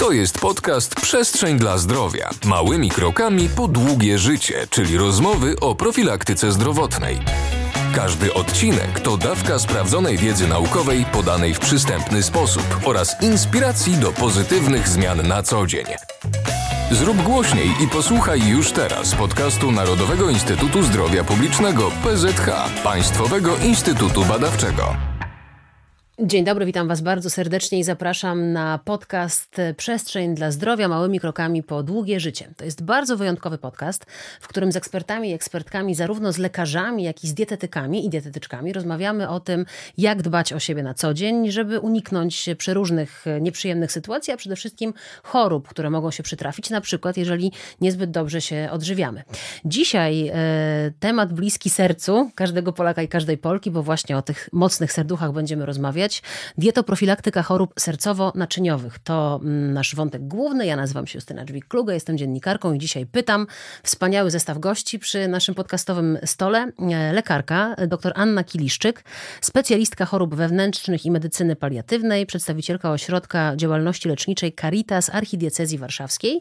To jest podcast Przestrzeń dla zdrowia. Małymi krokami po długie życie, czyli rozmowy o profilaktyce zdrowotnej. Każdy odcinek to dawka sprawdzonej wiedzy naukowej podanej w przystępny sposób oraz inspiracji do pozytywnych zmian na co dzień. Zrób głośniej i posłuchaj już teraz podcastu Narodowego Instytutu Zdrowia Publicznego PZH, Państwowego Instytutu Badawczego. Dzień dobry, witam Was bardzo serdecznie i zapraszam na podcast Przestrzeń dla Zdrowia małymi krokami po długie życie. To jest bardzo wyjątkowy podcast, w którym z ekspertami i ekspertkami, zarówno z lekarzami, jak i z dietetykami i dietetyczkami rozmawiamy o tym, jak dbać o siebie na co dzień, żeby uniknąć przeróżnych nieprzyjemnych sytuacji, a przede wszystkim chorób, które mogą się przytrafić, na przykład jeżeli niezbyt dobrze się odżywiamy. Dzisiaj e, temat bliski sercu każdego Polaka i każdej Polki, bo właśnie o tych mocnych serduchach będziemy rozmawiać rozmawiać. Dietoprofilaktyka chorób sercowo-naczyniowych to mm, nasz wątek główny. Ja nazywam się Justyna Drzwik-Kluga, jestem dziennikarką i dzisiaj pytam wspaniały zestaw gości przy naszym podcastowym stole. E, lekarka, dr Anna Kiliszczyk, specjalistka chorób wewnętrznych i medycyny paliatywnej, przedstawicielka ośrodka działalności leczniczej Caritas Archidiecezji Warszawskiej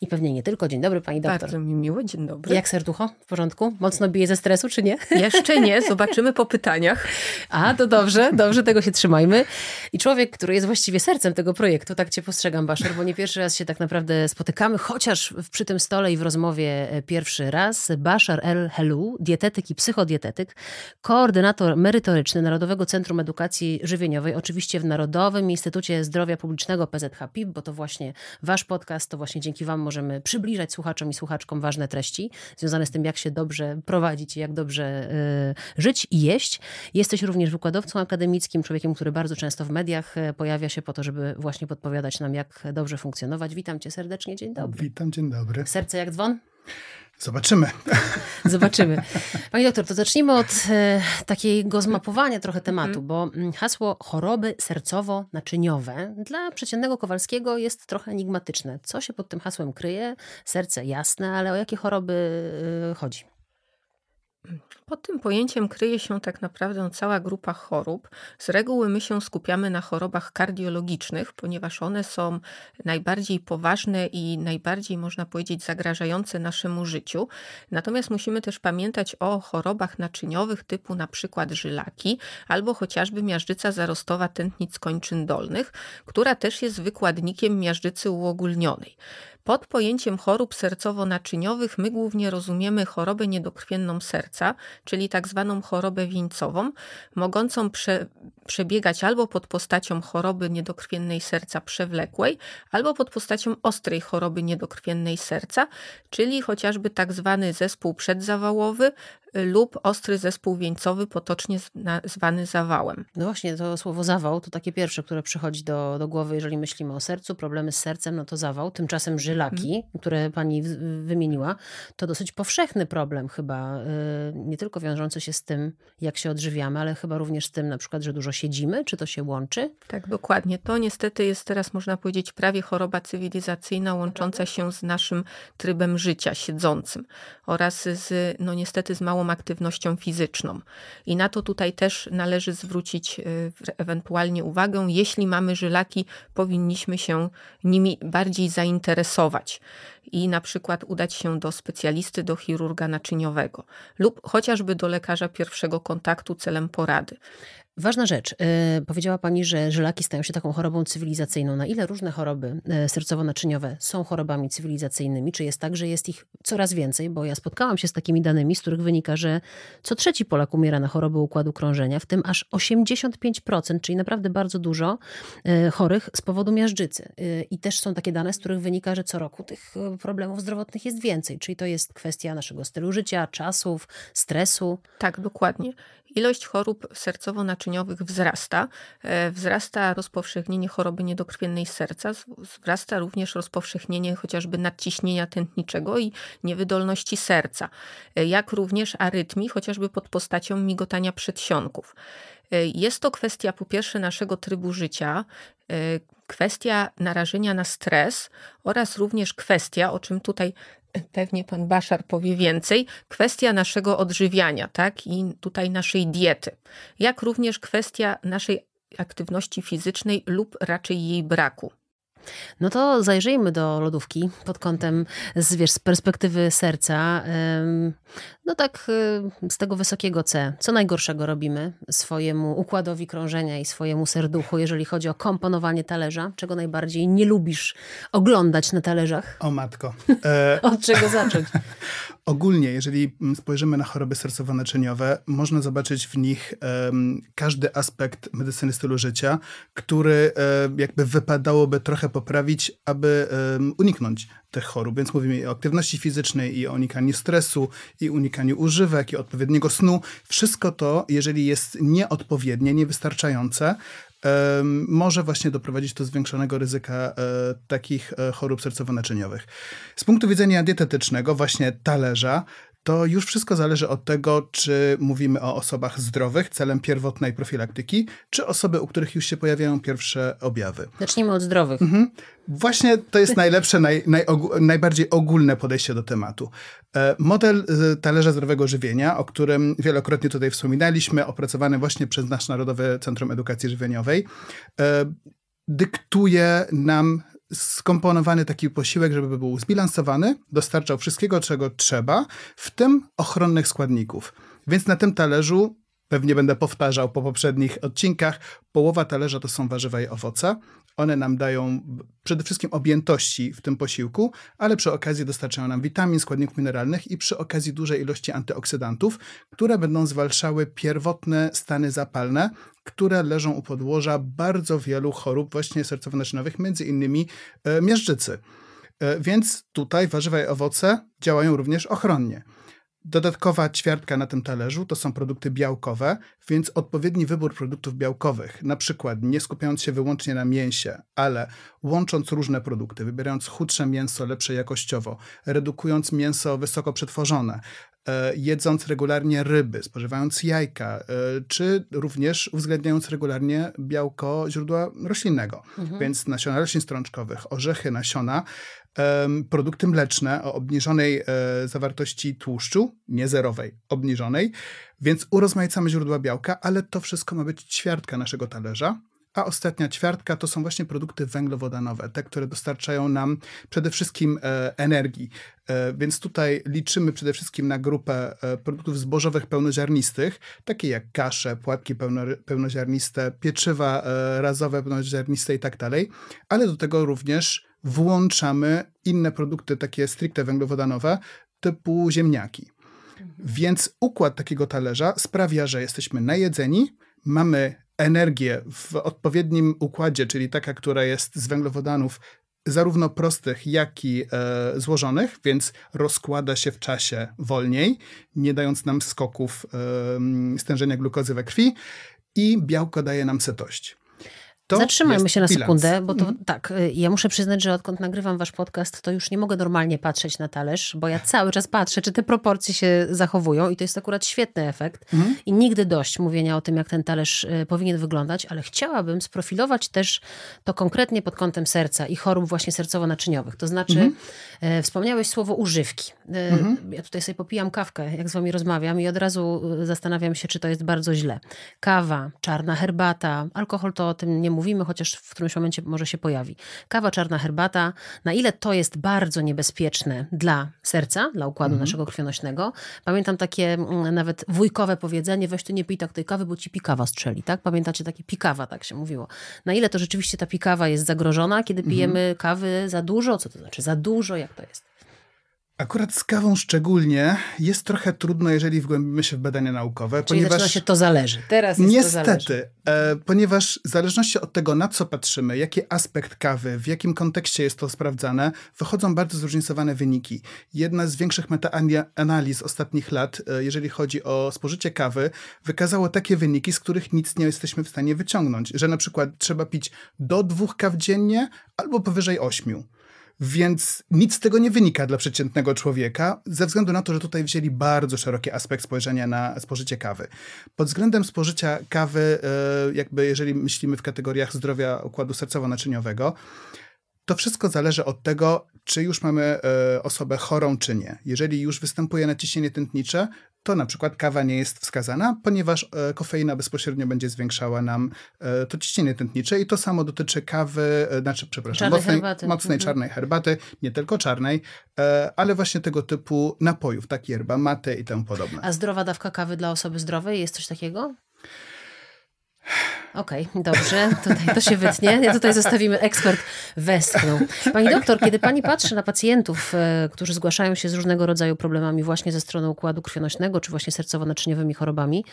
i pewnie nie tylko. Dzień dobry pani doktor. Bardzo mi miło, dzień dobry. Jak serducho? W porządku? Mocno bije ze stresu, czy nie? Jeszcze nie, zobaczymy po pytaniach. A, to dobrze, dobrze, tego się trzymajmy. I człowiek, który jest właściwie sercem tego projektu, tak cię postrzegam, Baszer, bo nie pierwszy raz się tak naprawdę spotykamy, chociaż przy tym stole i w rozmowie e, pierwszy raz. Bashar El Helou, dietetyk i psychodietetyk, koordynator merytoryczny Narodowego Centrum Edukacji Żywieniowej, oczywiście w Narodowym Instytucie Zdrowia Publicznego PZH-PIP, bo to właśnie wasz podcast, to właśnie dzięki wam możemy przybliżać słuchaczom i słuchaczkom ważne treści związane z tym, jak się dobrze prowadzić jak dobrze y, żyć i jeść. Jesteś również wykładowcą akademickim, człowiekiem, który bardzo często w mediach e, pojawia się po to, żeby właśnie podpowiadać nam, jak dobrze funkcjonować. Witam cię serdecznie, dzień dobry. Witam, dzień dobry. Serce jak dzwon? Zobaczymy. Zobaczymy. Pani doktor, to zacznijmy od e, takiego zmapowania trochę tematu, mhm. bo mm, hasło choroby sercowo-naczyniowe dla przeciętnego Kowalskiego jest trochę enigmatyczne. Co się pod tym hasłem kryje? Serce jasne, ale o jakie choroby e, chodzi? Pod tym pojęciem kryje się tak naprawdę cała grupa chorób. Z reguły my się skupiamy na chorobach kardiologicznych, ponieważ one są najbardziej poważne i najbardziej, można powiedzieć, zagrażające naszemu życiu. Natomiast musimy też pamiętać o chorobach naczyniowych typu na przykład żylaki albo chociażby miażdżyca zarostowa tętnic kończyn dolnych, która też jest wykładnikiem miażdżycy uogólnionej. Pod pojęciem chorób sercowo-naczyniowych my głównie rozumiemy chorobę niedokrwienną serca, czyli tak zwaną chorobę wieńcową, mogącą prze, przebiegać albo pod postacią choroby niedokrwiennej serca przewlekłej, albo pod postacią ostrej choroby niedokrwiennej serca, czyli chociażby tak zwany zespół przedzawałowy lub ostry zespół wieńcowy, potocznie zwany zawałem. No właśnie, to słowo zawał to takie pierwsze, które przychodzi do, do głowy, jeżeli myślimy o sercu, problemy z sercem, no to zawał. Tymczasem żylaki, mhm. które pani wymieniła, to dosyć powszechny problem chyba, y, nie tylko wiążący się z tym, jak się odżywiamy, ale chyba również z tym na przykład, że dużo siedzimy, czy to się łączy? Tak, dokładnie. To niestety jest teraz, można powiedzieć, prawie choroba cywilizacyjna łącząca się z naszym trybem życia siedzącym oraz z, no niestety z małą aktywnością fizyczną. I na to tutaj też należy zwrócić y, ewentualnie uwagę. Jeśli mamy żylaki, powinniśmy się nimi bardziej zainteresować i na przykład udać się do specjalisty, do chirurga naczyniowego lub chociażby do lekarza pierwszego kontaktu celem porady. Ważna rzecz. E, powiedziała Pani, że żylaki stają się taką chorobą cywilizacyjną. Na ile różne choroby e, sercowo-naczyniowe są chorobami cywilizacyjnymi? Czy jest tak, że jest ich coraz więcej? Bo ja spotkałam się z takimi danymi, z których wynika, że co trzeci Polak umiera na choroby układu krążenia, w tym aż 85%, czyli naprawdę bardzo dużo e, chorych z powodu miażdżycy. I też są takie dane, z których wynika, że co roku tych problemów zdrowotnych jest więcej. Czyli to jest kwestia naszego stylu życia, czasów, stresu. Tak, dokładnie. Ilość chorób sercowo-naczyniowych wzrasta. E, wzrasta rozpowszechnienie choroby niedokrwiennej serca, wzrasta również rozpowszechnienie chociażby nadciśnienia tętniczego i niewydolności serca, e, jak również arytmii, chociażby pod postacią migotania przedsionków. E, jest to kwestia po pierwsze naszego trybu życia, kwestia narażenia na stres oraz również kwestia, o czym tutaj pewnie pan Baszar powie więcej, kwestia naszego odżywiania, tak, i tutaj naszej diety, jak również kwestia naszej aktywności fizycznej lub raczej jej braku. No to zajrzyjmy do lodówki pod kątem, z, wiesz, z perspektywy serca. No tak y, z tego wysokiego C. Co najgorszego robimy swojemu układowi krążenia i swojemu serduchu, jeżeli chodzi o komponowanie talerza? Czego najbardziej nie lubisz oglądać na talerzach? O matko. E... Od czego zacząć? Ogólnie, jeżeli spojrzymy na choroby sercowo-naczyniowe, można zobaczyć w nich um, każdy aspekt medycyny stylu życia, który um, jakby wypadałoby trochę poprawić, aby um, uniknąć tych chorób. Więc mówimy o aktywności fizycznej i o unikaniu stresu, i unikaniu używek, i odpowiedniego snu. Wszystko to, jeżeli jest nieodpowiednie, niewystarczające, może właśnie doprowadzić do zwiększonego ryzyka e, takich e, chorób sercowo-naczyniowych. Z punktu widzenia dietetycznego, właśnie talerza, to już wszystko zależy od tego, czy mówimy o osobach zdrowych celem pierwotnej profilaktyki, czy osoby, u których już się pojawiają pierwsze objawy. Zacznijmy od zdrowych. Mhm. Właśnie to jest najlepsze, naj, naj, najbardziej ogólne podejście do tematu. E, model e, talerza zdrowego żywienia, o którym wielokrotnie tutaj wspominaliśmy, opracowany właśnie przez nasz Narodowe Centrum Edukacji Żywieniowej, e, dyktuje nam skomponowany taki posiłek, żeby był zbilansowany, dostarczał wszystkiego, czego trzeba, w tym ochronnych składników. Więc na tym talerzu, pewnie będę powtarzał po poprzednich odcinkach, połowa talerza to są warzywa i owoce. One nam dają przede wszystkim objętości w tym posiłku, ale przy okazji dostarczają nam witamin, składników mineralnych i przy okazji dużej ilości antyoksydantów, które będą zwalczały pierwotne stany zapalne, które leżą u podłoża bardzo wielu chorób właśnie sercowo-naczyniowych, między innymi e, miażdżycy. E, więc tutaj warzywa i owoce działają również ochronnie. Dodatkowa ćwiartka na tym talerzu to są produkty białkowe, więc odpowiedni wybór produktów białkowych, na przykład nie skupiając się wyłącznie na mięsie, ale łącząc różne produkty, wybierając chudsze mięso, lepsze jakościowo, redukując mięso wysoko przetworzone, jedząc regularnie ryby, spożywając jajka, e, czy również uwzględniając regularnie białko źródła roślinnego, mhm. więc nasiona roślin strączkowych, orzechy, nasiona, produkty mleczne o obniżonej e, zawartości tłuszczu, nie zerowej, obniżonej, więc urozmaicamy źródła białka, ale to wszystko ma być ćwiartka naszego talerza. A ostatnia ćwiartka to są właśnie produkty węglowodanowe, te, które dostarczają nam przede wszystkim e, energii. E, więc tutaj liczymy przede wszystkim na grupę e, produktów zbożowych pełnoziarnistych, takie jak kasze, płatki pełno, pełnoziarniste, pieczywa e, razowe pełnoziarniste i tak dalej, ale do tego również włączamy inne produkty, takie stricte węglowodanowe, typu ziemniaki. Więc układ takiego talerza sprawia, że jesteśmy najedzeni, mamy energię w odpowiednim układzie, czyli taka, która jest z węglowodanów zarówno prostych, jak i e, złożonych, więc rozkłada się w czasie wolniej, nie dając nam skoków e, stężenia glukozy we krwi i białko daje nam sytość. To Zatrzymajmy się na bilans. sekundę, bo to mm. tak, y, ja muszę przyznać, że odkąd nagrywam wasz podcast, to już nie mogę normalnie patrzeć na talerz, bo ja cały czas patrzę, czy te proporcje się zachowują i to jest akurat świetny efekt. Mm. I nigdy dość mówienia o tym, jak ten talerz y, powinien wyglądać, ale chciałabym sprofilować też to konkretnie pod kątem serca i chorób właśnie sercowo-naczyniowych. To znaczy, mm. wspomniałeś słowo używki. Mm. Ja tutaj sobie popijam kawkę, jak z wami rozmawiam i od razu zastanawiam się, czy to jest bardzo źle. Kawa, czarna herbata, alkohol to o tym nie mówię mówimy, chociaż w którymś momencie może się pojawi. Kawa, czarna herbata, na ile to jest bardzo niebezpieczne dla serca, dla układu mhm. naszego krwionośnego. Pamiętam takie mm, nawet wujkowe powiedzenie, weź ty nie pij tak tej kawy, bo ci pikawa strzeli, tak? Pamiętacie takie pikawa, tak się mówiło. Na ile to rzeczywiście ta pikawa jest zagrożona, kiedy mhm. pijemy mhm. kawy za dużo? Co to znaczy za dużo? Jak to jest? Akurat z kawą szczególnie jest trochę trudno, jeżeli wgłębimy się w badania naukowe. Czyli ponieważ zaczyna się to zależy. Teraz jest Niestety. E, ponieważ w zależności od tego, na co patrzymy, jaki aspekt kawy, w jakim kontekście jest to sprawdzane, wychodzą bardzo zróżnicowane wyniki. Jedna z większych metaanaliz ostatnich lat, e, jeżeli chodzi o spożycie kawy, wykazało takie wyniki, z których nic nie jesteśmy w stanie wyciągnąć. Że na przykład trzeba pić do dwóch kaw dziennie albo powyżej ośmiu. Więc nic z tego nie wynika dla przeciętnego człowieka, ze względu na to, że tutaj wzięli bardzo szeroki aspekt spojrzenia na spożycie kawy. Pod względem spożycia kawy, e, jakby jeżeli myślimy w kategoriach zdrowia układu sercowo-naczyniowego, to wszystko zależy od tego, czy już mamy e, osobę chorą, czy nie. Jeżeli już występuje naciśnienie tętnicze, to na przykład kawa nie jest wskazana, ponieważ e, kofeina bezpośrednio będzie zwiększała nam e, to ciśnienie tętnicze i to samo dotyczy kawy, znaczy, przepraszam, Czarnej mocnej, herbaty. mocnej Mhm. czarnej herbaty, nie tylko czarnej, ale właśnie tego typu napojów, tak yerba mate i tym podobne. A zdrowa dawka kawy dla osoby zdrowej, jest coś takiego? Okej, dobrze, tutaj to się wytnie. Ja tutaj zostawimy, ekspert westchnął. Pani doktor, kiedy pani patrzy na pacjentów, e, którzy zgłaszają się z różnego rodzaju problemami właśnie ze strony układu krwionośnego, czy właśnie sercowo-naczyniowymi chorobami,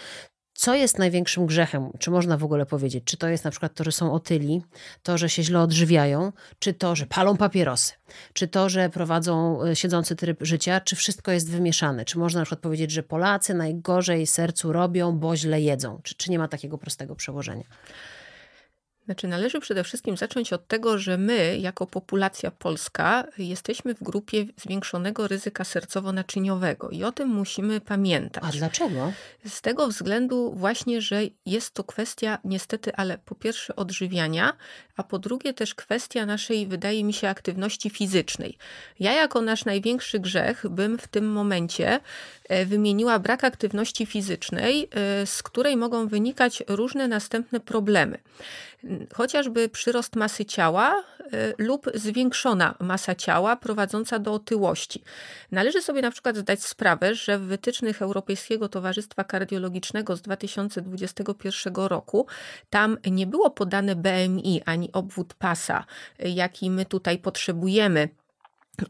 co jest największym grzechem? Czy można w ogóle powiedzieć? Czy to jest na przykład to, że są otyli, to, że się źle odżywiają, czy to, że palą papierosy, czy to, że prowadzą e, siedzący tryb życia, czy wszystko jest wymieszane? Czy można na przykład powiedzieć, że Polacy najgorzej sercu robią, bo źle jedzą? Czy, czy nie ma takiego prostego przełożenia? Znaczy, należy przede wszystkim zacząć od tego, że my, jako populacja polska, jesteśmy w grupie zwiększonego ryzyka sercowo-naczyniowego i o tym musimy pamiętać. A dlaczego? Z tego względu właśnie, że jest to kwestia niestety, ale po pierwsze odżywiania, a po drugie też kwestia naszej, wydaje mi się, aktywności fizycznej. Ja jako nasz największy grzech bym w tym momencie e, wymieniła brak aktywności fizycznej, e, z której mogą wynikać różne następne problemy. Chociażby przyrost masy ciała e, lub zwiększona masa ciała prowadząca do otyłości. Należy sobie na przykład zdać sprawę, że w wytycznych Europejskiego Towarzystwa Kardiologicznego z 2021 roku tam nie było podane BMI ani obwód pasa, jaki my tutaj potrzebujemy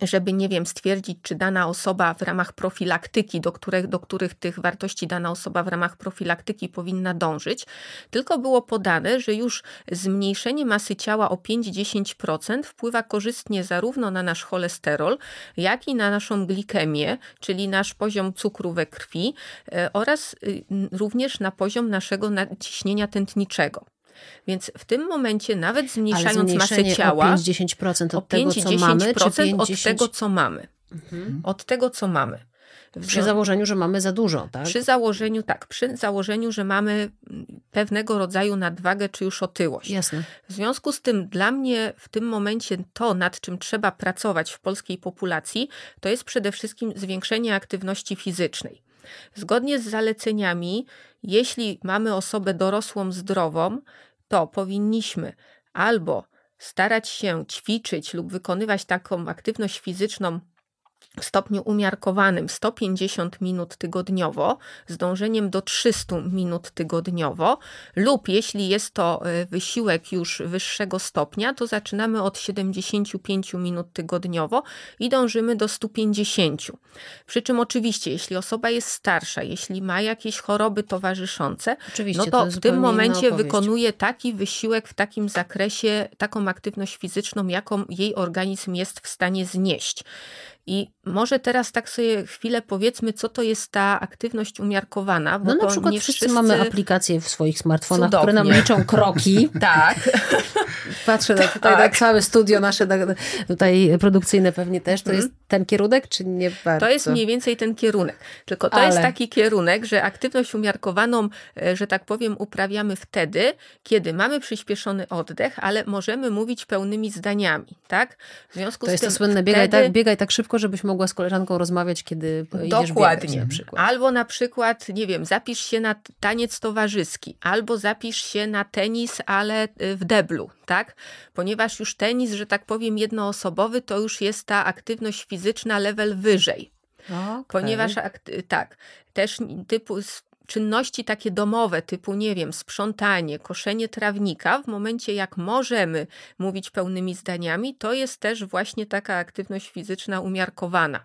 żeby, nie wiem, stwierdzić, czy dana osoba w ramach profilaktyki, do których, do których tych wartości dana osoba w ramach profilaktyki powinna dążyć, tylko było podane, że już zmniejszenie masy ciała o 5-10% wpływa korzystnie zarówno na nasz cholesterol, jak i na naszą glikemię, czyli nasz poziom cukru we krwi e, oraz y, również na poziom naszego ciśnienia tętniczego. Więc w tym momencie, nawet zmniejszając masę ciała, o 5-10% o od tego, co mamy, czy 5-10% od 50... tego, co mamy. Mhm. Od tego, co mamy. Przy założeniu, że mamy za dużo, tak? Przy założeniu, tak, przy założeniu, że mamy pewnego rodzaju nadwagę czy już otyłość. Jasne. W związku z tym dla mnie w tym momencie to, nad czym trzeba pracować w polskiej populacji, to jest przede wszystkim zwiększenie aktywności fizycznej. Zgodnie z zaleceniami, jeśli mamy osobę dorosłą, zdrową, to powinniśmy albo starać się ćwiczyć lub wykonywać taką aktywność fizyczną stopniu umiarkowanym 150 minut tygodniowo, z dążeniem do 300 minut tygodniowo, lub jeśli jest to y, wysiłek już wyższego stopnia, to zaczynamy od 75 minut tygodniowo i dążymy do 150. Przy czym oczywiście, jeśli osoba jest starsza, jeśli ma jakieś choroby towarzyszące, Oczywiście, no to to w tym momencie wykonuje taki wysiłek w takim zakresie, taką aktywność fizyczną, jaką jej organizm jest w stanie znieść. I może teraz tak sobie chwilę powiedzmy, co to jest ta aktywność umiarkowana, bo No na przykład nie wszyscy, mamy aplikacje w swoich smartfonach, które nam Cudownie. liczą kroki. Tak, Patrzę na tutaj Tak. na całe studio nasze na, tutaj produkcyjne pewnie też. To jest ten kierunek, czy nie bardzo? Mhm. to jest mniej więcej ten kierunek. Tylko to Ale- jest taki kierunek, że aktywność umiarkowaną, e, że tak powiem, uprawiamy wtedy, kiedy mamy przyspieszony oddech, ale możemy mówić pełnymi zdaniami, tak? W związku To z jest tym to słynne biegaj wtedy- tak, biegaj tak szybko, żebyś mogła z koleżanką rozmawiać, kiedy idziesz biegać Dokładnie. na przykład. Albo na przykład, nie wiem, zapisz się na taniec towarzyski, albo zapisz się na tenis, ale y, w deblu, tak? Ponieważ już tenis, że tak powiem, jednoosobowy, to już jest ta aktywność fizyczna level wyżej. Okej. Ponieważ, tak, też typu czynności takie domowe, typu, nie wiem, sprzątanie, koszenie trawnika, w momencie jak możemy mówić pełnymi zdaniami, to jest też właśnie taka aktywność fizyczna umiarkowana.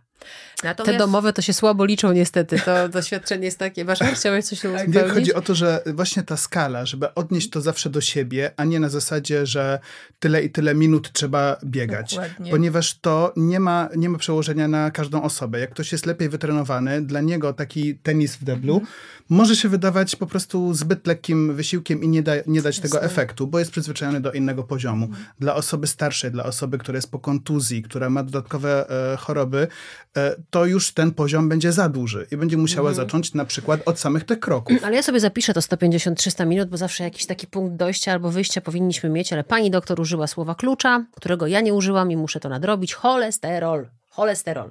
Te Natomiast... domowe to się słabo liczą niestety. To doświadczenie jest takie. Masz, chciałeś coś Nie, uzupełnić? chodzi o to, że właśnie ta skala, żeby odnieść to zawsze do siebie, a nie na zasadzie, że tyle i tyle minut trzeba biegać. Dokładnie. Ponieważ to nie ma, nie ma przełożenia na każdą osobę. Jak ktoś jest lepiej wytrenowany, dla niego taki tenis w deblu Mhm. może się wydawać po prostu zbyt lekkim wysiłkiem i nie, da, nie dać tego Jasne. efektu, bo jest przyzwyczajony do innego poziomu. Mhm. Dla osoby starszej, dla osoby, która jest po kontuzji, która ma dodatkowe e, choroby, to już ten poziom będzie za duży i będzie musiała Mhm. zacząć na przykład od samych tych kroków. Ale ja sobie zapiszę to 150-300 minut, bo zawsze jakiś taki punkt dojścia albo wyjścia powinniśmy mieć, ale pani doktor użyła słowa klucza, którego ja nie użyłam i muszę to nadrobić. Cholesterol. Cholesterol.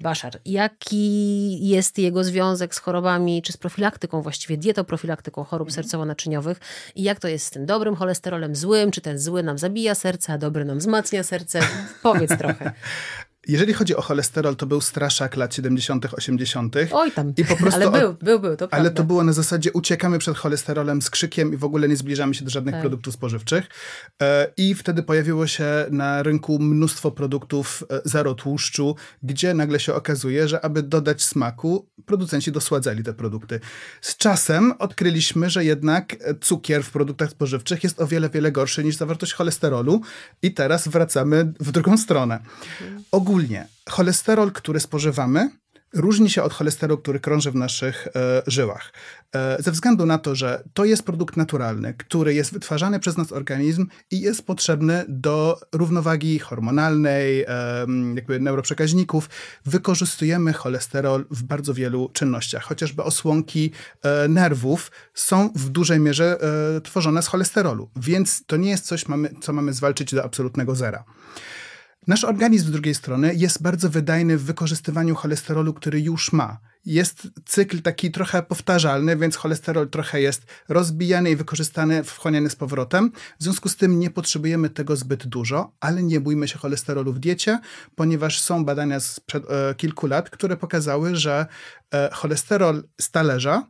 Baszar. Jaki jest jego związek z chorobami, czy z profilaktyką, właściwie dietoprofilaktyką chorób sercowo-naczyniowych i jak to jest z tym dobrym cholesterolem, złym, czy ten zły nam zabija serce, a dobry nam wzmacnia serce? Powiedz trochę. Jeżeli chodzi o cholesterol, to był straszak lat 70., 80. Oj tam, I po prostu ale był, był, był, to Ale prawda. to było na zasadzie uciekamy przed cholesterolem z krzykiem i w ogóle nie zbliżamy się do żadnych Tak. produktów spożywczych. E, I wtedy pojawiło się na rynku mnóstwo produktów e, zero tłuszczu, gdzie nagle się okazuje, że aby dodać smaku, producenci dosładzali te produkty. Z czasem odkryliśmy, że jednak e, cukier w produktach spożywczych jest o wiele, wiele gorszy niż zawartość cholesterolu i teraz wracamy w drugą stronę. Ogólnie cholesterol, który spożywamy, różni się od cholesterolu, który krąży w naszych e, żyłach. E, ze względu na to, że to jest produkt naturalny, który jest wytwarzany przez nasz organizm i jest potrzebny do równowagi hormonalnej, e, jakby neuroprzekaźników, wykorzystujemy cholesterol w bardzo wielu czynnościach. Chociażby osłonki e, nerwów są w dużej mierze e, tworzone z cholesterolu, więc to nie jest coś, mamy, co mamy zwalczyć do absolutnego zera. Nasz organizm z drugiej strony jest bardzo wydajny w wykorzystywaniu cholesterolu, który już ma. Jest cykl taki trochę powtarzalny, więc cholesterol trochę jest rozbijany i wykorzystany, wchłaniany z powrotem. W związku z tym nie potrzebujemy tego zbyt dużo, ale nie bójmy się cholesterolu w diecie, ponieważ są badania sprzed e, kilku lat, które pokazały, że e, cholesterol z talerza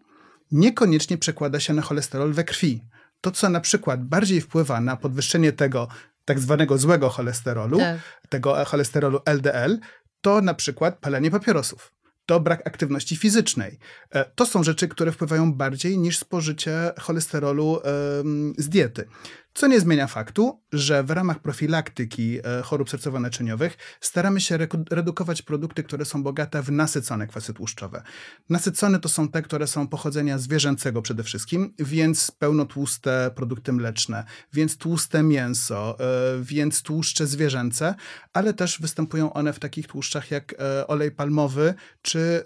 niekoniecznie przekłada się na cholesterol we krwi. To, co na przykład bardziej wpływa na podwyższenie tego tak zwanego złego cholesterolu, Tak. tego cholesterolu LDL, to na przykład palenie papierosów. To brak aktywności fizycznej. E, To są rzeczy, które wpływają bardziej niż spożycie cholesterolu z diety. Co nie zmienia faktu, że w ramach profilaktyki e, chorób sercowo-naczyniowych staramy się redukować produkty, które są bogate w nasycone kwasy tłuszczowe. Nasycone to są te, które są pochodzenia zwierzęcego przede wszystkim, więc pełnotłuste produkty mleczne, więc tłuste mięso, e, więc tłuszcze zwierzęce, ale też występują one w takich tłuszczach jak e, olej palmowy czy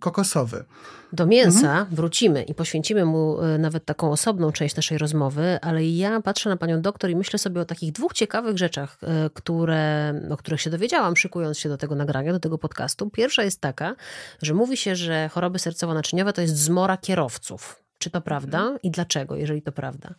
kokosowy. Do mięsa Mhm. wrócimy i poświęcimy mu nawet taką osobną część naszej rozmowy, ale ja patrzę na panią doktor i myślę sobie o takich dwóch ciekawych rzeczach, e, które, o których się dowiedziałam, szykując się do tego nagrania, do tego podcastu. Pierwsza jest taka, że mówi się, że choroby sercowo-naczyniowe to jest zmora kierowców. Czy to prawda Mhm. i dlaczego, jeżeli to prawda?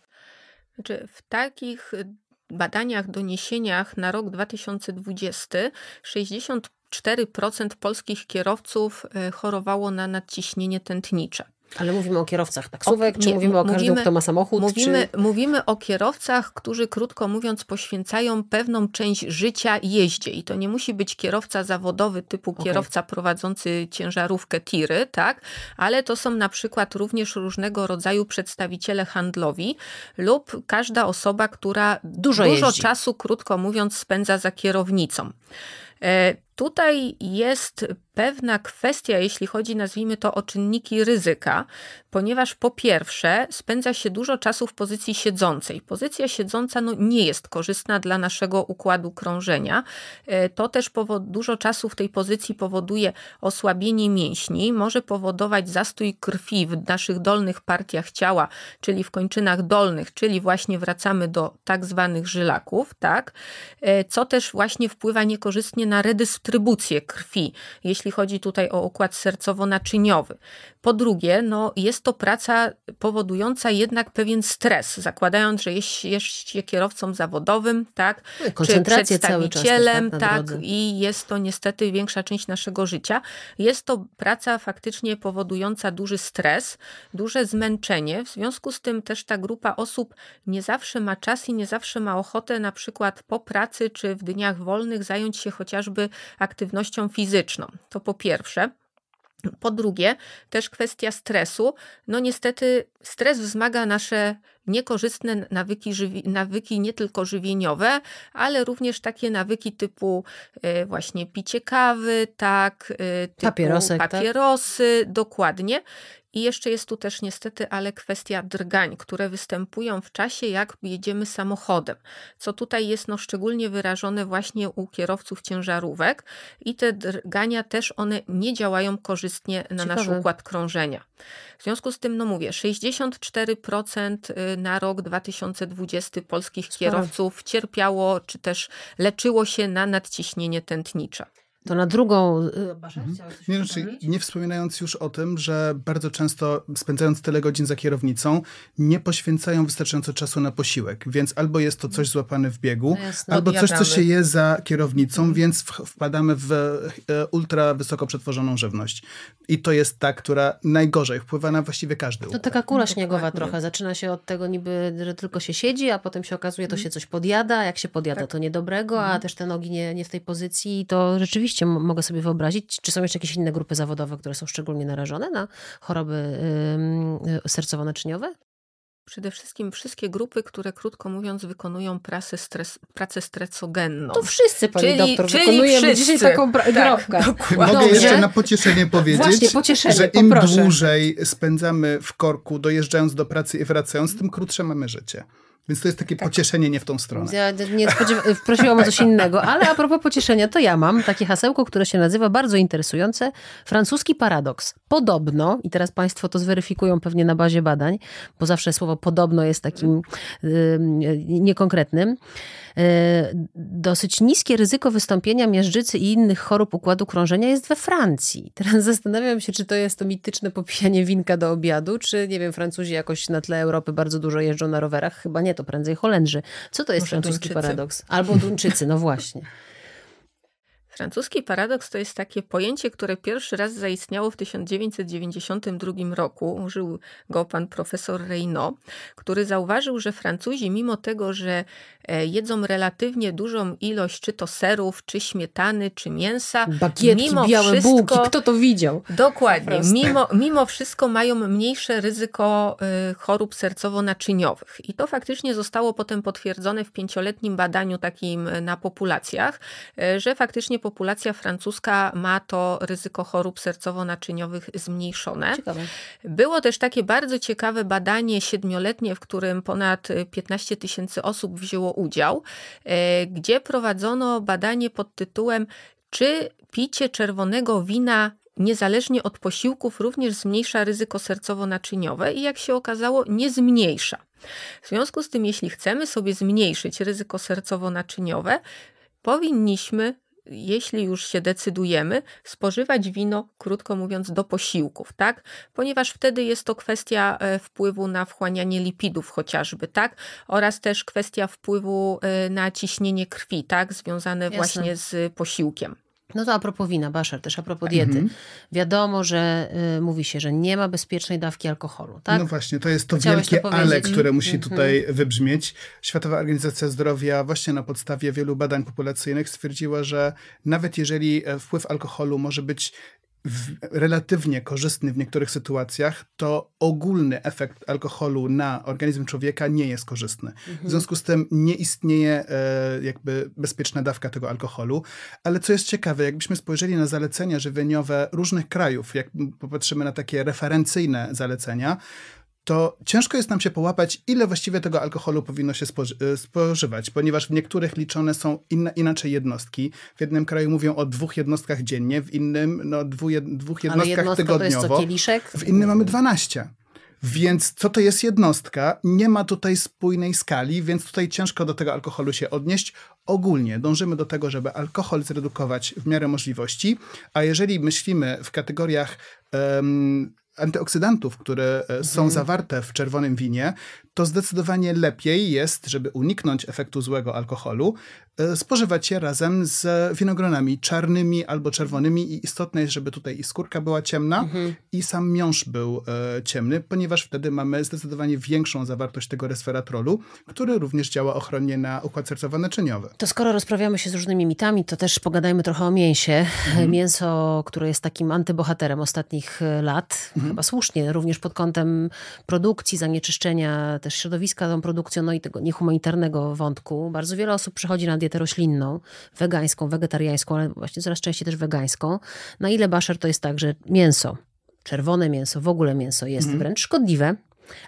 Znaczy, w takich y, badaniach, doniesieniach na rok 2020 64% polskich kierowców y, chorowało na nadciśnienie tętnicze. Ale mówimy o kierowcach taksówek, O- czy nie, mówimy o każdym, mówimy- kto ma samochód? Mówimy, czy... mówimy o kierowcach, którzy krótko mówiąc poświęcają pewną część życia jeździe. I to nie musi być kierowca zawodowy typu Okej. kierowca prowadzący ciężarówkę tiry, tak? Ale to są na przykład również różnego rodzaju przedstawiciele handlowi lub każda osoba, która Dużo dużo jeździ. czasu, krótko mówiąc, spędza za kierownicą. E, Tutaj jest pewna kwestia, jeśli chodzi, nazwijmy to, o czynniki ryzyka, ponieważ po pierwsze spędza się dużo czasu w pozycji siedzącej. Pozycja siedząca no, nie jest korzystna dla naszego układu krążenia. E, To też dużo czasu w tej pozycji powoduje osłabienie mięśni, może powodować zastój krwi w naszych dolnych partiach ciała, czyli w kończynach dolnych, czyli właśnie wracamy do tak zwanych żylaków, tak? E, co też właśnie wpływa niekorzystnie na redystrybucję krwi, jeśli chodzi tutaj o układ sercowo-naczyniowy. Po drugie, no, jest to praca powodująca jednak pewien stres, zakładając, że jest, jest się kierowcą zawodowym, tak, No czy czas też, przedstawicielem, tak, na tak, drodze. i jest to niestety większa część naszego życia. Jest to praca faktycznie powodująca duży stres, duże zmęczenie. W związku z tym też ta grupa osób nie zawsze ma czas i nie zawsze ma ochotę na przykład po pracy czy w dniach wolnych zająć się chociażby aktywnością fizyczną. To po pierwsze. Po drugie, też kwestia stresu. No niestety stres wzmaga nasze niekorzystne nawyki, nawyki nie tylko żywieniowe, ale również takie nawyki typu e, właśnie picie kawy, tak, e, typu Papierosek, tak? papierosy, tak? dokładnie. I jeszcze jest tu też niestety, ale kwestia drgań, które występują w czasie, jak jedziemy samochodem, co tutaj jest no, szczególnie wyrażone właśnie u kierowców ciężarówek i te drgania też one nie działają korzystnie na Ciekawe. nasz układ krążenia. W związku z tym, no mówię, 64% y, na rok 2020 polskich kierowców cierpiało czy też leczyło się na nadciśnienie tętnicze. To na drugą. Y, mhm. Nie, znaczy, nie wspominając już o tym, że bardzo często spędzając tyle godzin za kierownicą, nie poświęcają wystarczająco czasu na posiłek. Więc albo jest to coś złapane w biegu, no albo coś, co się je za kierownicą, mhm. więc wpadamy w e, ultra wysoko przetworzoną żywność. I to jest ta, która najgorzej wpływa na właściwie każdy. To taka kula śniegowa trochę. Zaczyna się od tego niby, że tylko się siedzi, a potem się okazuje, to mhm. się coś podjada. Jak się podjada, tak. to niedobrego, a też te nogi nie, nie w tej pozycji. I to rzeczywiście rzeczywiście mogę sobie wyobrazić, czy są jeszcze jakieś inne grupy zawodowe, które są szczególnie narażone na choroby yy, sercowo-naczyniowe? Przede wszystkim wszystkie grupy, które krótko mówiąc wykonują pracę, stres, pracę stresogenną. To wszyscy, pani czyli, doktor, czyli wykonujemy wszyscy. dzisiaj taką tak, drobkę. Mogę Dobrze. jeszcze na pocieszenie powiedzieć, Właśnie, pocieszenie, że im poproszę. dłużej spędzamy w korku, dojeżdżając do pracy i wracając, tym krótsze mamy życie. Więc to jest takie tak. pocieszenie nie w tą stronę. Ja nie prosiłam o coś innego, ale a propos pocieszenia, to ja mam takie hasełko, które się nazywa bardzo interesujące. Francuski paradoks. Podobno, i teraz Państwo to zweryfikują pewnie na bazie badań, bo zawsze słowo podobno jest takim yy, niekonkretnym. E, dosyć niskie ryzyko wystąpienia miażdżycy i innych chorób układu krążenia jest we Francji. Teraz zastanawiam się, czy to jest to mityczne popijanie winka do obiadu, czy nie wiem, Francuzi jakoś na tle Europy bardzo dużo jeżdżą na rowerach. Chyba nie, to prędzej Holendrzy. Co to jest Może francuski Duńczycy. paradoks? Albo Duńczycy, no właśnie. Francuski paradoks to jest takie pojęcie, które pierwszy raz zaistniało w 1992 roku. Użył go pan profesor Reynaud, który zauważył, że Francuzi, mimo tego, że e, jedzą relatywnie dużą ilość czy to serów, czy śmietany, czy mięsa, Bagietki, mimo białe wszystko, bułki, kto to widział? Dokładnie. Mimo, mimo wszystko mają mniejsze ryzyko e, chorób sercowo-naczyniowych. I to faktycznie zostało potem potwierdzone w pięcioletnim badaniu takim na populacjach, e, że faktycznie populacja francuska ma to ryzyko chorób sercowo-naczyniowych zmniejszone. Ciekawe. Było też takie bardzo ciekawe badanie siedmioletnie, w którym ponad 15 tysięcy osób wzięło udział, e, gdzie prowadzono badanie pod tytułem czy picie czerwonego wina niezależnie od posiłków również zmniejsza ryzyko sercowo-naczyniowe i jak się okazało, nie zmniejsza. W związku z tym, jeśli chcemy sobie zmniejszyć ryzyko sercowo-naczyniowe, powinniśmy jeśli już się decydujemy, spożywać wino, krótko mówiąc, do posiłków, tak? Ponieważ wtedy jest to kwestia e, wpływu na wchłanianie lipidów chociażby, tak? Oraz też kwestia wpływu e, na ciśnienie krwi, tak? Związane Jasne. właśnie z posiłkiem. No to a propos wina, Baszer, też a propos diety. Mhm. Wiadomo, że y, mówi się, że nie ma bezpiecznej dawki alkoholu, tak? No właśnie, to jest to Chciałeś wielkie to ale, które musi mhm. tutaj wybrzmieć. Światowa Organizacja Zdrowia właśnie na podstawie wielu badań populacyjnych stwierdziła, że nawet jeżeli e, wpływ alkoholu może być relatywnie korzystny w niektórych sytuacjach, to ogólny efekt alkoholu na organizm człowieka nie jest korzystny. Mhm. W związku z tym nie istnieje e, jakby bezpieczna dawka tego alkoholu. Ale co jest ciekawe, jakbyśmy spojrzeli na zalecenia żywieniowe różnych krajów, jak popatrzymy na takie referencyjne zalecenia, to ciężko jest nam się połapać, ile właściwie tego alkoholu powinno się spoży e, spożywać, ponieważ w niektórych liczone są inaczej jednostki. W jednym kraju mówią o dwóch jednostkach dziennie, w innym no, dwu, dwóch jednostkach tygodniowo. To jest co, W innym mamy 12. Więc co to jest jednostka? Nie ma tutaj spójnej skali, więc tutaj ciężko do tego alkoholu się odnieść. Ogólnie dążymy do tego, żeby alkohol zredukować w miarę możliwości, a jeżeli myślimy w kategoriach um, antyoksydantów, które e, są mhm. zawarte w czerwonym winie, to zdecydowanie lepiej jest, żeby uniknąć efektu złego alkoholu, e, spożywać je razem z winogronami czarnymi albo czerwonymi i istotne jest, żeby tutaj i skórka była ciemna mhm. i sam miąższ był e, ciemny, ponieważ wtedy mamy zdecydowanie większą zawartość tego resveratrolu, który również działa ochronnie na układ sercowo-naczyniowy. To skoro rozprawiamy się z różnymi mitami, to też pogadajmy trochę o mięsie. Mhm. Mięso, które jest takim antybohaterem ostatnich e, lat, mhm. chyba słusznie, również pod kątem produkcji, zanieczyszczenia też środowiska tą produkcją, no i tego niehumanitarnego wątku. Bardzo wiele osób przechodzi na dietę roślinną, wegańską, wegetariańską, ale właśnie coraz częściej też wegańską. Na ile Basher to jest tak, że mięso, czerwone mięso, w ogóle mięso jest mm. wręcz szkodliwe,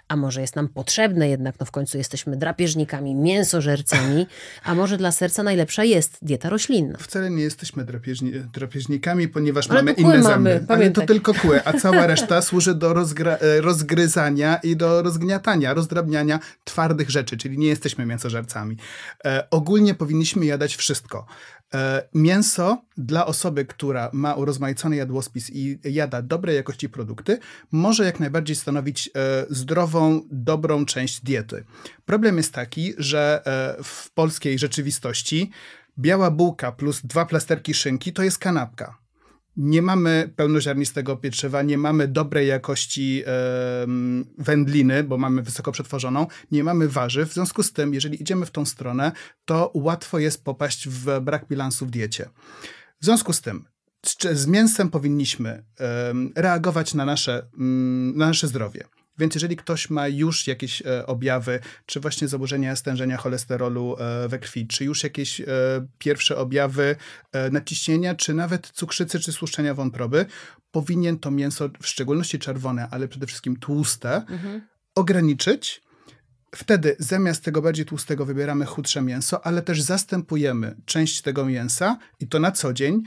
a może jest nam potrzebne jednak, no w końcu jesteśmy drapieżnikami, mięsożercami, a może dla serca najlepsza jest dieta roślinna. Wcale nie jesteśmy drapieżni drapieżnikami, ponieważ Ale mamy inne mamy, zęby. Ale to tylko kły, a cała reszta służy do e, rozgryzania i do rozgniatania, rozdrabniania twardych rzeczy, czyli nie jesteśmy mięsożercami. E, ogólnie powinniśmy jadać wszystko. E, mięso dla osoby, która ma urozmaicony jadłospis i jada dobrej jakości produkty, może jak najbardziej stanowić e, zdrową, dobrą część diety. Problem jest taki, że e, w polskiej rzeczywistości biała bułka plus dwa plasterki szynki to jest kanapka nie mamy pełnoziarnistego pieczywa, nie mamy dobrej jakości e, wędliny, bo mamy wysoko przetworzoną, nie mamy warzyw. W związku z tym, jeżeli idziemy w tą stronę, to łatwo jest popaść w brak bilansu w diecie. W związku z tym, z, mięsem powinniśmy e, reagować na nasze, mm, na nasze zdrowie. Więc jeżeli ktoś ma już jakieś e, objawy, czy właśnie zaburzenia stężenia cholesterolu e, we krwi, czy już jakieś e, pierwsze objawy nadciśnienia, czy nawet cukrzycy, czy słuszczenia wątroby, powinien to mięso, w szczególności czerwone, ale przede wszystkim tłuste, mhm. ograniczyć. Wtedy zamiast tego bardziej tłustego wybieramy chudsze mięso, ale też zastępujemy część tego mięsa i to na co dzień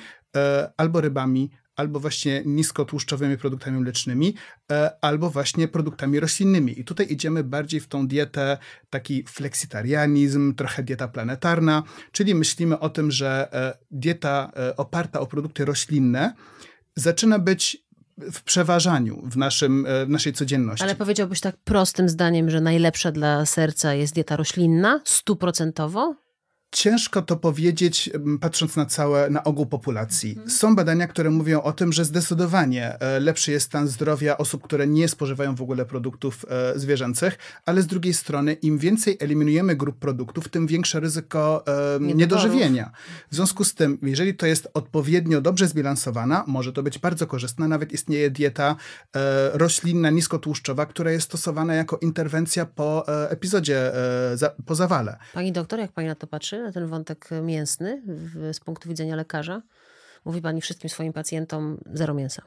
albo rybami, albo właśnie niskotłuszczowymi produktami mlecznymi, e, albo właśnie produktami roślinnymi. I tutaj idziemy bardziej w tą dietę, taki fleksitarianizm, trochę dieta planetarna, czyli myślimy o tym, że e, dieta e, oparta o produkty roślinne zaczyna być w przeważaniu w, naszym, w naszej codzienności. Ale powiedziałbyś tak prostym zdaniem, że najlepsza dla serca jest dieta roślinna, stuprocentowo? Ciężko to powiedzieć, patrząc na całe, na ogół populacji. Mhm. Są badania, które mówią o tym, że zdecydowanie e, lepszy jest stan zdrowia osób, które nie spożywają w ogóle produktów e, zwierzęcych, ale z drugiej strony, im więcej eliminujemy grup produktów, tym większe ryzyko e, niedożywienia. W związku z tym, jeżeli to jest odpowiednio dobrze zbilansowana, może to być bardzo korzystne. Nawet istnieje dieta e, roślinna, niskotłuszczowa, która jest stosowana jako interwencja po epizodzie, po zawale. Pani doktor, jak pani na to patrzy? Na ten wątek mięsny w, z punktu widzenia lekarza? Mówi pani wszystkim swoim pacjentom zero mięsa.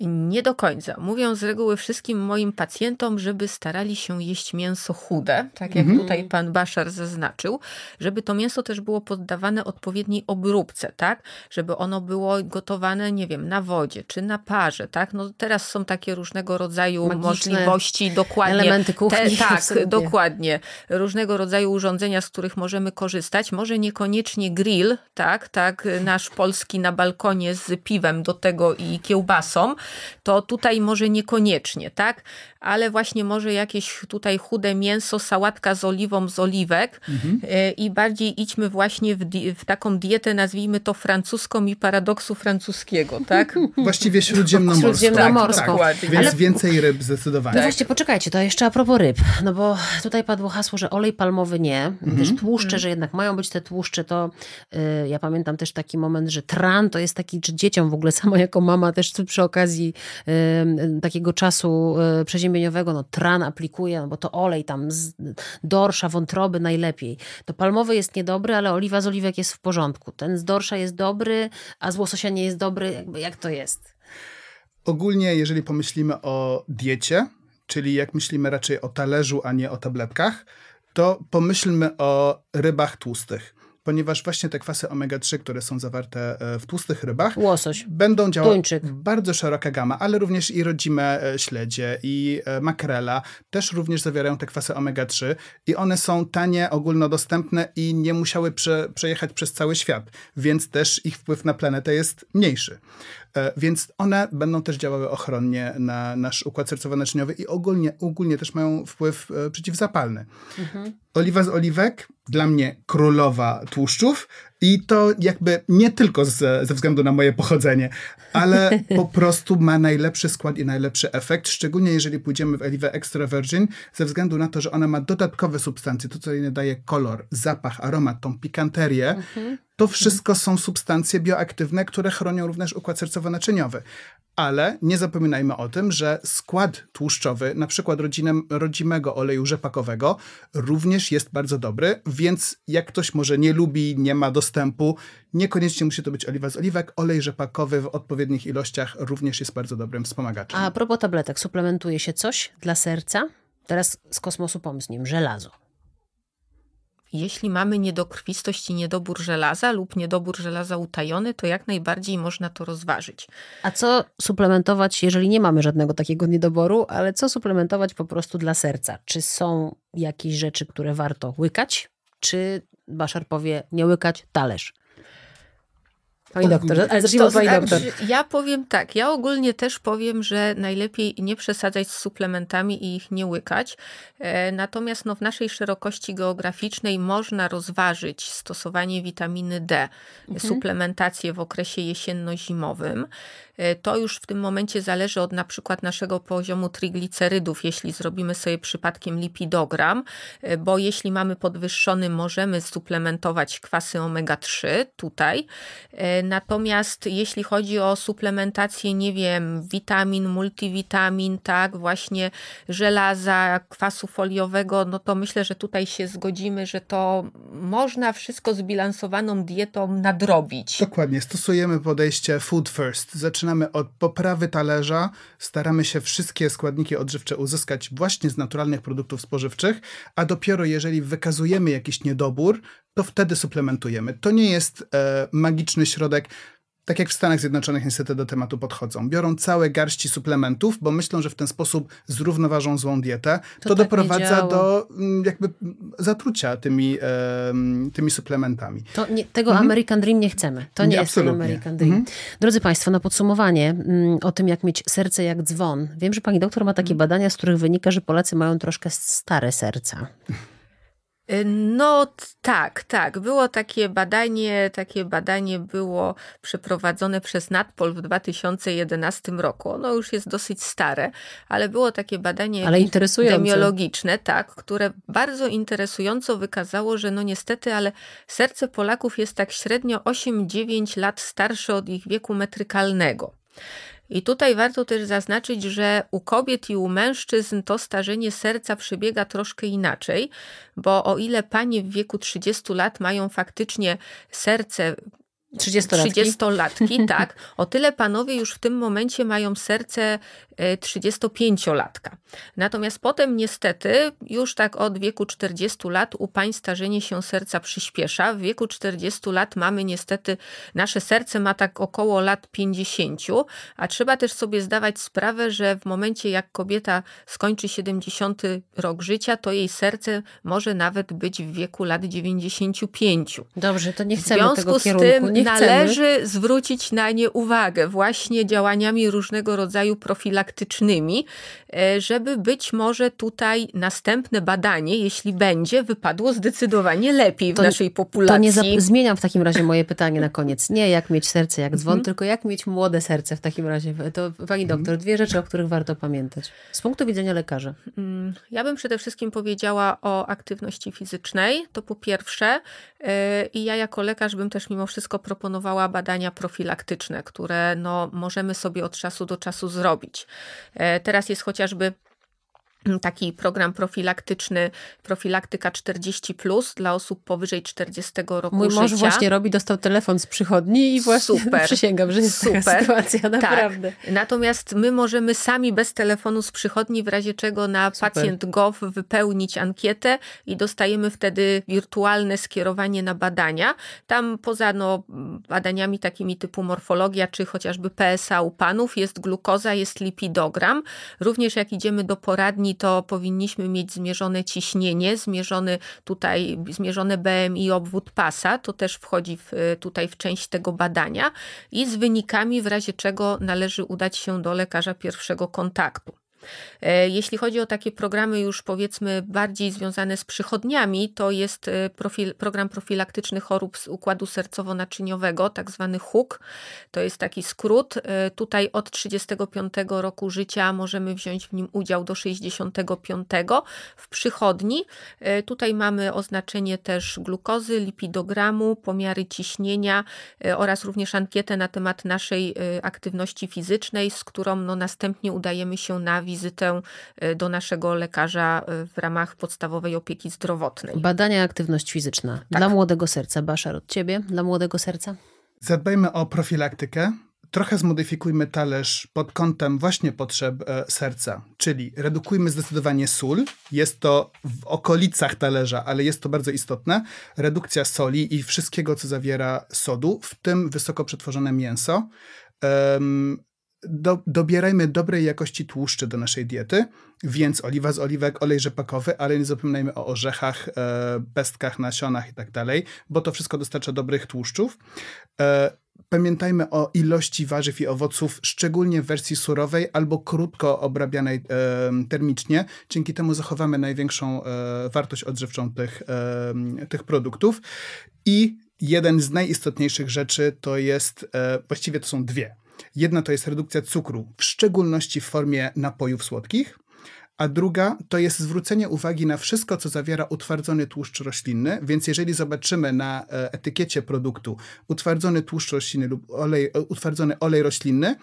Nie do końca. Mówią z reguły wszystkim moim pacjentom, żeby starali się jeść mięso chude, tak jak mhm. tutaj pan Baszar zaznaczył, żeby to mięso też było poddawane odpowiedniej obróbce, tak? Żeby ono było gotowane, nie wiem, na wodzie czy na parze, tak? No teraz są takie różnego rodzaju Magiczne możliwości, dokładnie. Elementy kuchni. Te, tak, absolutnie. dokładnie. Różnego rodzaju urządzenia, z których możemy korzystać. Może niekoniecznie grill, tak? Tak, nasz polski na balkonie z piwem do tego i kiełbasą, to tutaj może niekoniecznie, tak? ale właśnie może jakieś tutaj chude mięso, sałatka z oliwą z oliwek mhm. E, i bardziej idźmy właśnie w, w, taką dietę, nazwijmy to francuską i paradoksu francuskiego, tak? Właściwie śródziemnomorską. Śródziemnomorską. Tak, tak. Więc ale... więcej ryb zdecydowanie. No właśnie, poczekajcie, to jeszcze a propos ryb, no bo tutaj padło hasło, że olej palmowy nie, mhm. też tłuszcze, mhm. że jednak mają być te tłuszcze, to y, ja pamiętam też taki moment, że tran to jest taki, czy dzieciom w ogóle sama jako mama też przy okazji y, takiego czasu przeziębienia kamieniowego, no tran aplikuje, no bo to olej tam z dorsza, wątroby najlepiej. To palmowy jest niedobry, ale oliwa z oliwek jest w porządku. Ten z dorsza jest dobry, a z łososia nie jest dobry. Jakby jak to jest? Ogólnie, jeżeli pomyślimy o diecie, czyli jak myślimy raczej o talerzu, a nie o tabletkach, to pomyślmy o rybach tłustych ponieważ właśnie te kwasy omega-3, które są zawarte e, w tłustych rybach, Łosoś, będą działać bardzo szeroka gama, ale również i rodzime e, śledzie i e, makrela też również zawierają te kwasy omega-3 i one są tanie, ogólnodostępne i nie musiały prze, przejechać przez cały świat, więc też ich wpływ na planetę jest mniejszy. Więc one będą też działały ochronnie na nasz układ sercowo-naczyniowy i ogólnie, ogólnie też mają wpływ przeciwzapalny. Mhm. Oliwa z oliwek, dla mnie królowa tłuszczów i to jakby nie tylko z, ze względu na moje pochodzenie, ale po prostu ma najlepszy skład i najlepszy efekt, szczególnie jeżeli pójdziemy w oliwę extra virgin, ze względu na to, że ona ma dodatkowe substancje, to co jej daje kolor, zapach, aromat, tą pikanterię, mhm. to wszystko są substancje bioaktywne, które chronią również układ sercowo-naczyniowy. Ale nie zapominajmy o tym, że skład tłuszczowy, na przykład rodzinem, rodzimego oleju rzepakowego, również jest bardzo dobry, więc jak ktoś może nie lubi, nie ma dostępu, niekoniecznie musi to być oliwa z oliwek. Olej rzepakowy w odpowiednich ilościach również jest bardzo dobrym wspomagaczem. A, a propos tabletek, suplementuje się coś dla serca? Teraz z kosmosu pomysł nim, żelazo. Jeśli mamy niedokrwistość i niedobór żelaza lub niedobór żelaza utajony, to jak najbardziej można to rozważyć. A co suplementować, jeżeli nie mamy żadnego takiego niedoboru, ale co suplementować po prostu dla serca? Czy są jakieś rzeczy, które warto łykać? Czy Baszar powie nie łykać talerz? Pani doktor, ale zacznijmy od pani znaczy, doktor. Ja powiem tak, ja ogólnie też powiem, że najlepiej nie przesadzać z suplementami i ich nie łykać. E, natomiast no, w naszej szerokości geograficznej można rozważyć stosowanie witaminy D, mhm. suplementację w okresie jesienno-zimowym. E, to już w tym momencie zależy od na przykład naszego poziomu triglicerydów, jeśli zrobimy sobie przypadkiem lipidogram, e, bo jeśli mamy podwyższony, możemy suplementować kwasy omega-3 tutaj. E, natomiast jeśli chodzi o suplementację, nie wiem, witamin, multivitamin, tak, właśnie żelaza, kwasu foliowego, no to myślę, że tutaj się zgodzimy, że to można wszystko zbilansowaną dietą nadrobić. Dokładnie, stosujemy podejście food first. Zaczynamy zaczynamy od poprawy talerza, staramy się wszystkie składniki odżywcze uzyskać właśnie z naturalnych produktów spożywczych, a dopiero jeżeli wykazujemy jakiś niedobór, to wtedy suplementujemy. To nie jest e, magiczny środek tak jak w Stanach Zjednoczonych niestety do tematu podchodzą. Biorą całe garści suplementów, bo myślą, że w ten sposób zrównoważą złą dietę. To, to tak doprowadza do mm, jakby zatrucia tymi, tymi suplementami. Nie, tego mhm. American Dream nie chcemy. To nie, nie jest ten American Dream. Mhm. Drodzy Państwo, na podsumowanie mm, o tym, jak mieć serce jak dzwon. Wiem, że pani doktor ma takie mhm. badania, z których wynika, że Polacy mają troszkę stare serca. No tak, tak. Było takie badanie, takie badanie było przeprowadzone przez Natpol w 2011 roku. Ono już jest dosyć stare, ale było takie badanie ale epidemiologiczne, tak, które bardzo interesująco wykazało, że no niestety, ale serce Polaków jest tak średnio 8-9 lat starsze od ich wieku metrykalnego. I tutaj warto też zaznaczyć, że u kobiet i u mężczyzn to starzenie serca przebiega troszkę inaczej, bo o ile panie w wieku 30 lat mają faktycznie serce 30-latki. 30-latki, tak. O tyle panowie już w tym momencie mają serce 35-latka. E, Natomiast potem niestety już tak od wieku 40 lat u pań starzenie się serca przyspiesza. W wieku 40 lat mamy niestety, nasze serce ma tak około lat 50, a trzeba też sobie zdawać sprawę, że w momencie jak kobieta skończy 70 rok życia, to jej serce może nawet być w wieku lat 95. Dobrze, to nie chcemy w tego kierunku. Z tym należy zwrócić na nie uwagę właśnie działaniami różnego rodzaju profilaktycznymi, e, żeby być może tutaj następne badanie, jeśli będzie, wypadło zdecydowanie lepiej w to, naszej populacji. To nie zmieniam w takim razie moje pytanie na koniec. Nie jak mieć serce jak dzwon, mm tylko jak mieć młode serce w takim razie. To pani mhm. doktor, dwie rzeczy, o których warto pamiętać. Z punktu widzenia lekarza. Mm, ja bym przede wszystkim powiedziała o aktywności fizycznej. To po pierwsze. E, I ja jako lekarz bym też mimo wszystko proponowała badania profilaktyczne, które no, możemy sobie od czasu do czasu zrobić. E, teraz jest chociażby taki program profilaktyczny, profilaktyka 40 plus dla osób powyżej 40 roku Mój życia. mąż właśnie robi, dostał telefon z przychodni i właśnie Super. przysięgam, że jest Super. taka sytuacja, tak. naprawdę. Tak. Natomiast my możemy sami bez telefonu z przychodni w razie czego na Super. pacjent gov wypełnić ankietę i dostajemy wtedy wirtualne skierowanie na badania. Tam poza no, badaniami takimi typu morfologia czy chociażby PSA u panów jest glukoza, jest lipidogram. Również jak idziemy do poradni to powinniśmy mieć zmierzone ciśnienie, zmierzony tutaj, zmierzone BMI obwód pasa, to też wchodzi w, tutaj w część tego badania i z wynikami, w razie czego należy udać się do lekarza pierwszego kontaktu. E, jeśli chodzi o takie programy już powiedzmy bardziej związane z przychodniami, to jest e, profil, program profilaktyczny chorób z układu sercowo-naczyniowego, tak zwany HUK. To jest taki skrót. E, tutaj od 35 roku życia możemy wziąć w nim udział do 65 w przychodni. Tutaj mamy oznaczenie też glukozy, lipidogramu, pomiary ciśnienia oraz również ankietę na temat naszej aktywności fizycznej, z którą no, następnie udajemy się na wizytę e, do naszego lekarza e, w ramach podstawowej opieki zdrowotnej. Badania aktywność fizyczna. Tak. Dla młodego serca. Baszar, od ciebie? Dla młodego serca? Zadbajmy o profilaktykę. Trochę zmodyfikujmy talerz pod kątem właśnie potrzeb e, serca, czyli redukujmy zdecydowanie sól. Jest to w okolicach talerza, ale jest to bardzo istotne. Redukcja soli i wszystkiego, co zawiera sodu, w tym wysoko przetworzone mięso do, dobierajmy dobrej jakości tłuszczy do naszej diety, więc oliwa z oliwek, olej rzepakowy, ale nie zapominajmy o orzechach, e, pestkach, nasionach i tak dalej, bo to wszystko dostarcza dobrych tłuszczów. E, pamiętajmy o ilości warzyw i owoców, szczególnie w wersji surowej albo krótko obrabianej e, termicznie. Dzięki temu zachowamy największą e, wartość odżywczą tych, e, tych produktów. I jeden z najistotniejszych rzeczy to jest, e, właściwie to są dwie Jedna to jest redukcja cukru, w szczególności w formie napojów słodkich, a druga to jest zwrócenie uwagi na wszystko, co zawiera utwardzony tłuszcz roślinny, więc jeżeli zobaczymy na e, etykiecie produktu utwardzony tłuszcz roślinny lub olej, e, utwardzony olej roślinny,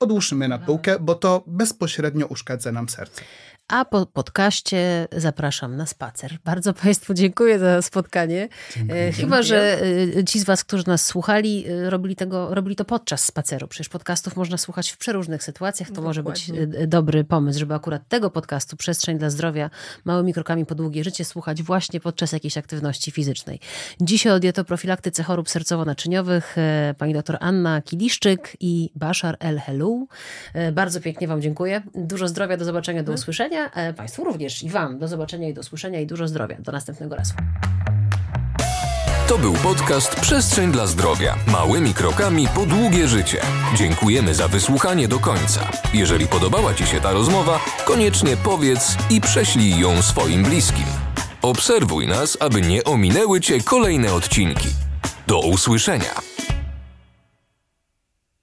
odłóżmy na półkę, bo to bezpośrednio uszkadza nam serce. A po podcaście zapraszam na spacer. Bardzo Państwu dziękuję za spotkanie. Dziękuję. Chyba, że e, ci z Was, którzy nas słuchali, e, robili, tego, robili to podczas spaceru. Przecież podcastów można słuchać w przeróżnych sytuacjach. To Dokładnie. może być e, dobry pomysł, żeby akurat tego podcastu Przestrzeń dla Zdrowia małymi krokami po długie życie słuchać właśnie podczas jakiejś aktywności fizycznej. Dzisiaj o dietoprofilaktyce chorób sercowo-naczyniowych pani doktor Anna Kiliszczyk i Bashar El Helou. Bardzo pięknie Wam dziękuję. Dużo zdrowia, do zobaczenia, do mhm. usłyszenia zobaczenia. E, państwu również i Wam do zobaczenia i do słyszenia i dużo zdrowia. Do następnego razu. To był podcast Przestrzeń dla Zdrowia. Małymi krokami po długie życie. Dziękujemy za wysłuchanie do końca. Jeżeli podobała Ci się ta rozmowa, koniecznie powiedz i prześlij ją swoim bliskim. Obserwuj nas, aby nie ominęły Cię kolejne odcinki. Do usłyszenia.